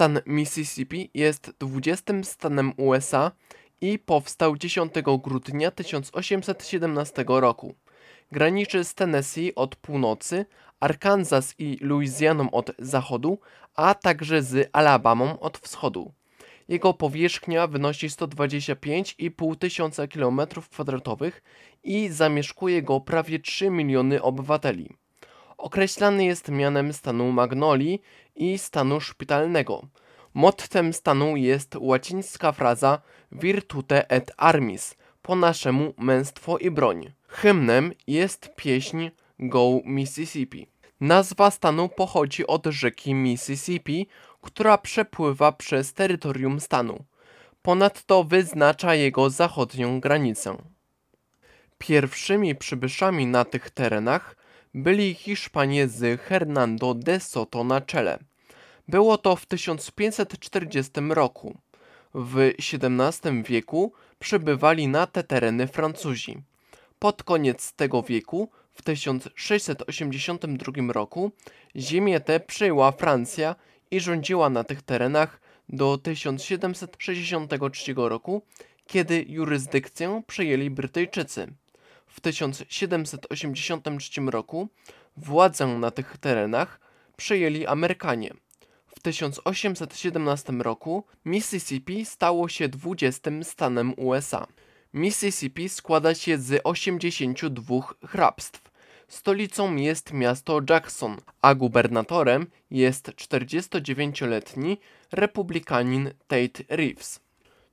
Stan Mississippi jest 20 stanem USA i powstał 10 grudnia 1817 roku. Graniczy z Tennessee od północy, Arkansas i Louisianą od zachodu, a także z Alabamą od wschodu. Jego powierzchnia wynosi 125,5 tysiąca km2 i zamieszkuje go prawie 3 miliony obywateli. Określany jest mianem stanu Magnolii i stanu szpitalnego. Mottem stanu jest łacińska fraza Virtute et armis, po naszemu męstwo i broń. Hymnem jest pieśń Go Mississippi. Nazwa stanu pochodzi od rzeki Mississippi, która przepływa przez terytorium stanu. Ponadto wyznacza jego zachodnią granicę. Pierwszymi przybyszami na tych terenach byli Hiszpanie z Hernando de Soto na czele. Było to w 1540 roku. W XVII wieku przybywali na te tereny Francuzi. Pod koniec tego wieku, w 1682 roku, ziemię tę przejęła Francja i rządziła na tych terenach do 1763 roku, kiedy jurysdykcję przejęli Brytyjczycy. W 1783 roku władzę na tych terenach przejęli Amerykanie. W 1817 roku Mississippi stało się 20 stanem USA. Mississippi składa się z 82 hrabstw. Stolicą jest miasto Jackson, a gubernatorem jest 49-letni republikanin Tate Reeves.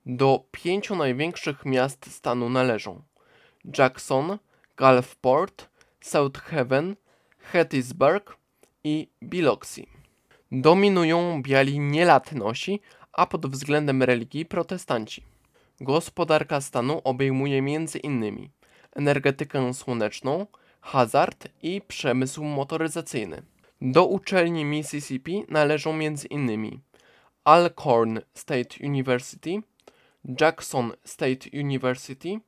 Do pięciu największych miast stanu należą Jackson, Gulfport, South Haven, Hattiesburg i Biloxi. Dominują biali nielatnosi, a pod względem religii protestanci. Gospodarka stanu obejmuje m.in. energetykę słoneczną, hazard i przemysł motoryzacyjny. Do uczelni Mississippi należą m.in. Alcorn State University, Jackson State University,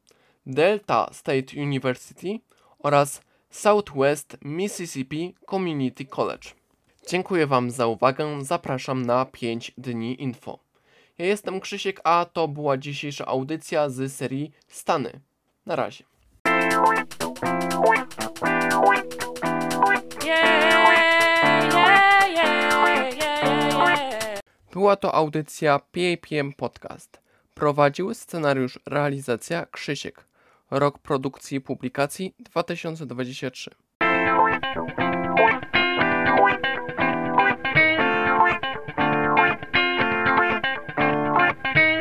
Delta State University oraz Southwest Mississippi Community College. Dziękuję Wam za uwagę, zapraszam na 5 dni info. Ja jestem Krzysiek, a to była dzisiejsza audycja z serii Stany. Na razie. Była to audycja PAPM Podcast. Prowadził scenariusz realizacja Krzysiek. Rok produkcji i publikacji 2023.